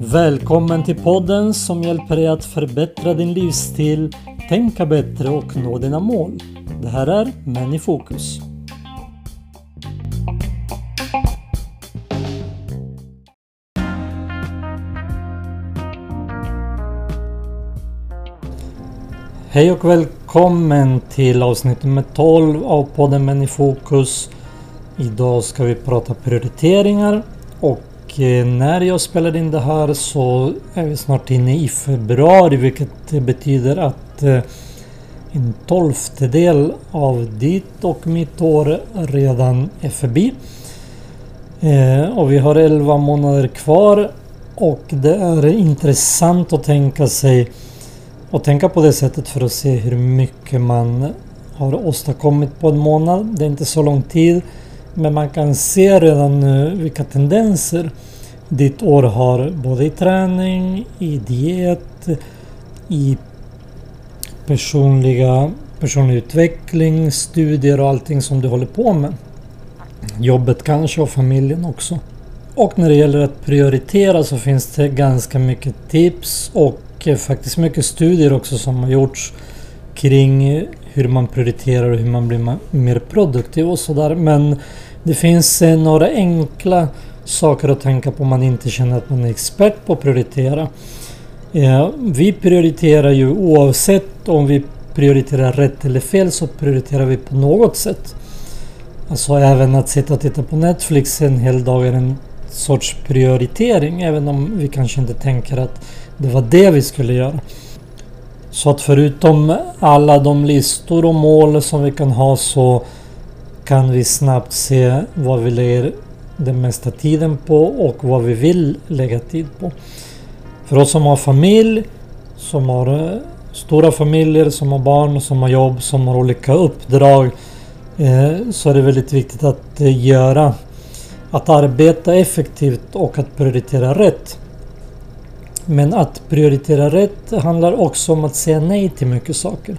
Välkommen till podden som hjälper dig att förbättra din livsstil, tänka bättre och nå dina mål. Det här är Män i fokus. Hej och välkommen till avsnitt nummer 12 av podden Män i fokus. Idag ska vi prata prioriteringar och eh, när jag spelar in det här så är vi snart inne i februari vilket betyder att eh, en tolftedel av ditt och mitt år redan är förbi. Eh, och vi har 11 månader kvar och det är intressant att tänka sig och tänka på det sättet för att se hur mycket man har åstadkommit på en månad. Det är inte så lång tid. Men man kan se redan nu vilka tendenser ditt år har både i träning, i diet, i personliga, personlig utveckling, studier och allting som du håller på med. Jobbet kanske och familjen också. Och när det gäller att prioritera så finns det ganska mycket tips och faktiskt mycket studier också som har gjorts kring hur man prioriterar och hur man blir mer produktiv och sådär. Men det finns eh, några enkla saker att tänka på om man inte känner att man är expert på att prioritera. Eh, vi prioriterar ju oavsett om vi prioriterar rätt eller fel så prioriterar vi på något sätt. Alltså även att sitta och titta på Netflix en hel dag är en sorts prioritering även om vi kanske inte tänker att det var det vi skulle göra. Så att förutom alla de listor och mål som vi kan ha så kan vi snabbt se vad vi lägger den mesta tiden på och vad vi vill lägga tid på. För oss som har familj, som har eh, stora familjer, som har barn, som har jobb, som har olika uppdrag eh, så är det väldigt viktigt att eh, göra att arbeta effektivt och att prioritera rätt. Men att prioritera rätt handlar också om att säga nej till mycket saker.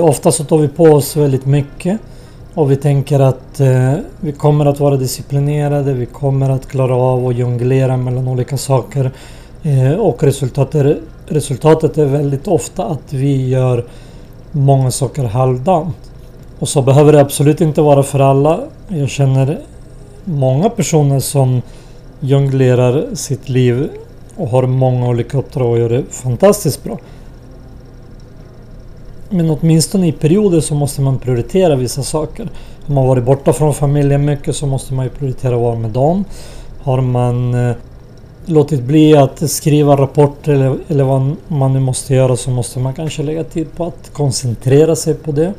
Ofta så tar vi på oss väldigt mycket och vi tänker att eh, vi kommer att vara disciplinerade, vi kommer att klara av att jonglera mellan olika saker. Eh, och resultatet, resultatet är väldigt ofta att vi gör många saker halvdant. Och så behöver det absolut inte vara för alla. Jag känner många personer som jonglerar sitt liv och har många olika uppdrag och gör det fantastiskt bra. Men åtminstone i perioder så måste man prioritera vissa saker. Har man varit borta från familjen mycket så måste man ju prioritera att vara med dem. Har man eh, låtit bli att skriva rapporter eller, eller vad man nu måste göra så måste man kanske lägga tid på att koncentrera sig på det.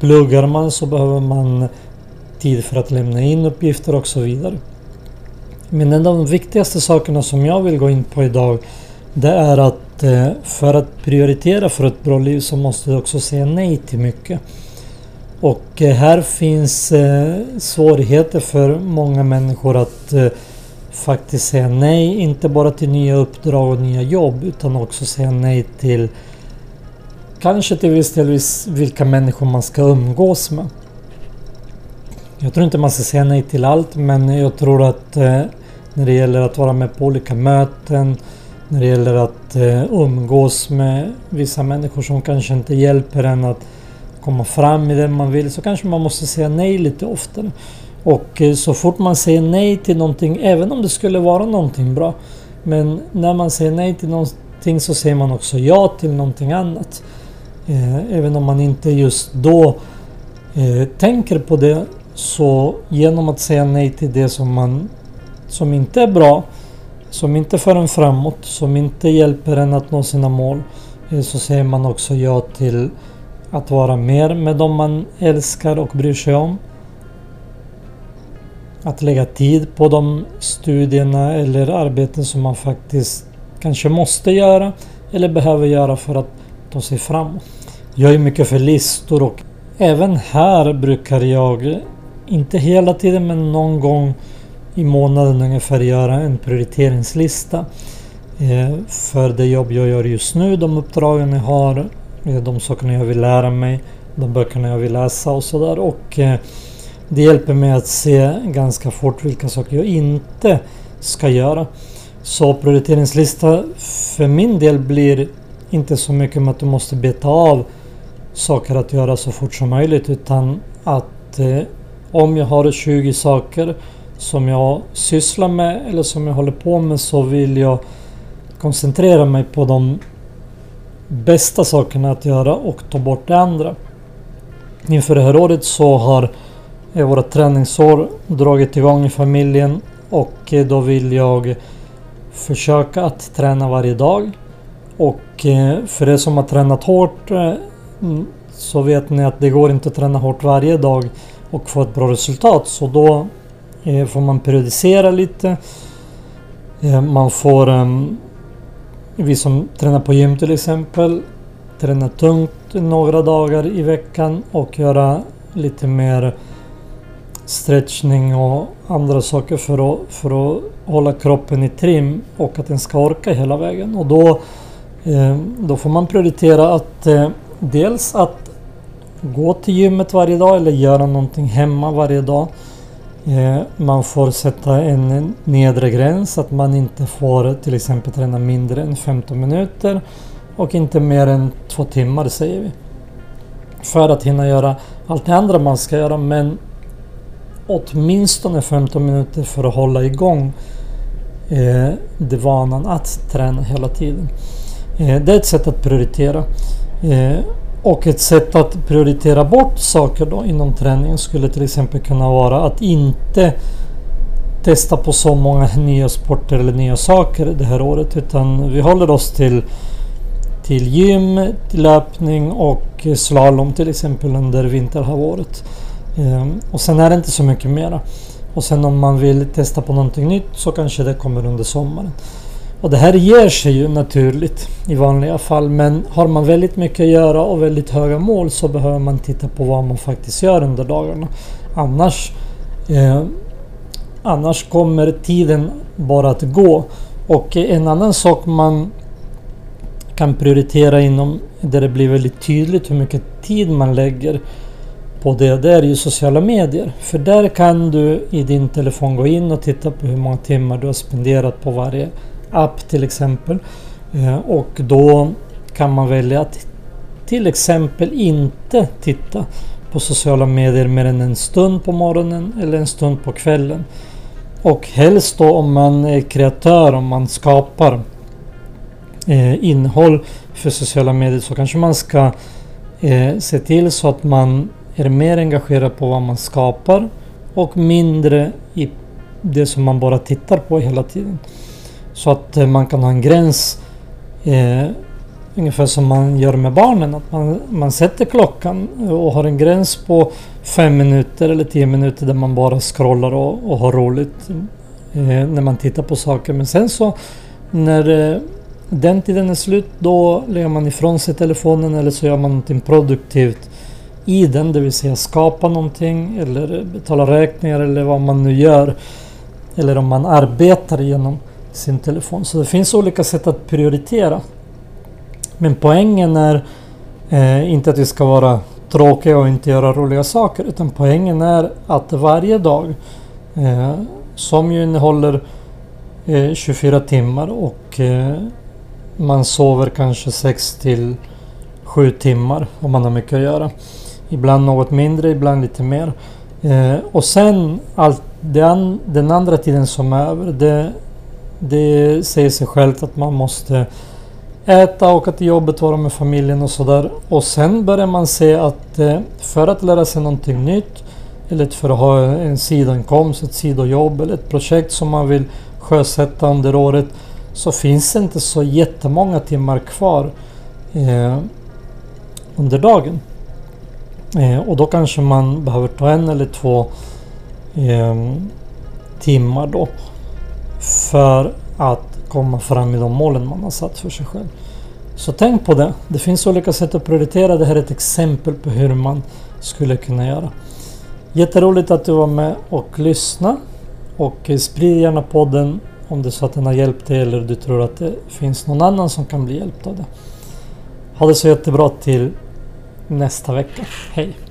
Pluggar man så behöver man tid för att lämna in uppgifter och så vidare. Men en av de viktigaste sakerna som jag vill gå in på idag det är att att eh, för att prioritera för ett bra liv så måste du också säga nej till mycket. Och eh, här finns eh, svårigheter för många människor att faktiskt säga nej, inte bara till nya uppdrag och nya jobb utan också säga nej till kanske till viss del vilka människor man ska umgås med. Jag tror inte man ska säga nej till allt men jag tror att när det gäller att vara med på olika möten, när det gäller att eh, umgås med vissa människor som kanske inte hjälper en att komma fram i det man vill så kanske man måste säga nej lite oftare. Och eh, så fort man säger nej till någonting, även om det skulle vara någonting bra. Men när man säger nej till någonting så säger man också ja till någonting annat. Eh, även om man inte just då eh, tänker på det så genom att säga nej till det som man som inte är bra, som inte för en framåt, som inte hjälper en att nå sina mål, eh, så säger man också ja till att vara mer med dem man älskar och bryr sig om. Att lägga tid på de studierna eller arbeten som man faktiskt kanske måste göra eller behöver göra för att ta sig framåt. Jag är mycket för listor och även här brukar jag inte hela tiden men någon gång i månaden ungefär göra en prioriteringslista. Eh, för det jobb jag gör just nu, de uppdragen jag har, eh, de sakerna jag vill lära mig, de böckerna jag vill läsa och sådär. Och eh, Det hjälper mig att se ganska fort vilka saker jag inte ska göra. Så prioriteringslista för min del blir inte så mycket med att du måste beta av saker att göra så fort som möjligt utan att eh, om jag har 20 saker som jag sysslar med eller som jag håller på med så vill jag koncentrera mig på de bästa sakerna att göra och ta bort det andra. Inför det här året så har eh, våra träningsår dragit igång i familjen och eh, då vill jag försöka att träna varje dag. Och eh, för er som har tränat hårt mm, så vet ni att det går inte att träna hårt varje dag och få ett bra resultat. Så då Eh, får man periodisera lite. Eh, man får vi som tränar på gym till exempel träna tungt några dagar i veckan och göra lite mer stretchning och andra saker för att, för att hålla kroppen i trim och att den ska orka hela vägen. Och då, eh, då får man prioritera att dels att gå till gymmet varje dag eller göra någonting hemma varje dag. Eh, man får sätta en nedre gräns att man inte får till exempel träna mindre än 15 minuter och inte mer än två timmar säger vi. För att hinna göra allt det andra man ska göra men åtminstone 15 minuter för att hålla igång eh, det vanan att träna hela tiden. Eh, det är ett sätt att prioritera. Eh, och ett sätt att prioritera bort saker då inom träningen skulle till exempel kunna vara att inte testa på så många nya sporter eller nya saker det här året utan vi håller oss till till gym, till löpning och slalom till exempel under vinterhalvåret. Ehm, och sen är det inte så mycket mera. Och sen om man vill testa på någonting nytt så kanske det kommer under sommaren. Och det här ger sig ju naturligt i vanliga fall men har man väldigt mycket att göra och väldigt höga mål så behöver man titta på vad man faktiskt gör under dagarna. Annars, eh, annars kommer tiden bara att gå. Och en annan sak man kan prioritera inom där det blir väldigt tydligt hur mycket tid man lägger på det, det är ju sociala medier. För där kan du i din telefon gå in och titta på hur många timmar du har spenderat på varje app till exempel. Eh, och då kan man välja att till exempel inte titta på sociala medier mer än en stund på morgonen eller en stund på kvällen. Och helst då om man är kreatör, om man skapar eh, innehåll för sociala medier så kanske man ska eh, se till så att man är mer engagerad på vad man skapar och mindre i det som man bara tittar på hela tiden. Så att eh, man kan ha en gräns eh, ungefär som man gör med barnen. Att man, man sätter klockan och har en gräns på fem minuter eller tio minuter där man bara scrollar och, och har roligt eh, när man tittar på saker. Men sen så när eh, den tiden är slut då lägger man ifrån sig telefonen eller så gör man någonting produktivt i den. Det vill säga skapa någonting eller betala räkningar eller vad man nu gör. Eller om man arbetar genom sin telefon. Så det finns olika sätt att prioritera. Men poängen är eh, inte att vi ska vara tråkiga och inte göra roliga saker. Utan poängen är att varje dag eh, som ju innehåller eh, 24 timmar och eh, man sover kanske 6 till 7 timmar om man har mycket att göra. Ibland något mindre, ibland lite mer. Eh, och sen allt den, den andra tiden som är över. Det, det säger sig självt att man måste äta, åka till jobbet, vara med familjen och sådär. Och sen börjar man se att eh, för att lära sig någonting nytt eller för att ha en sidoinkomst, ett sidojobb eller ett projekt som man vill sjösätta under året så finns det inte så jättemånga timmar kvar eh, under dagen. Eh, och då kanske man behöver ta en eller två eh, timmar då för att komma fram i de målen man har satt för sig själv. Så tänk på det. Det finns olika sätt att prioritera. Det här är ett exempel på hur man skulle kunna göra. Jätteroligt att du var med och lyssnade. Och sprid gärna podden om det är så att den har hjälpt dig eller du tror att det finns någon annan som kan bli hjälpt av det. Ha det så jättebra till nästa vecka. Hej!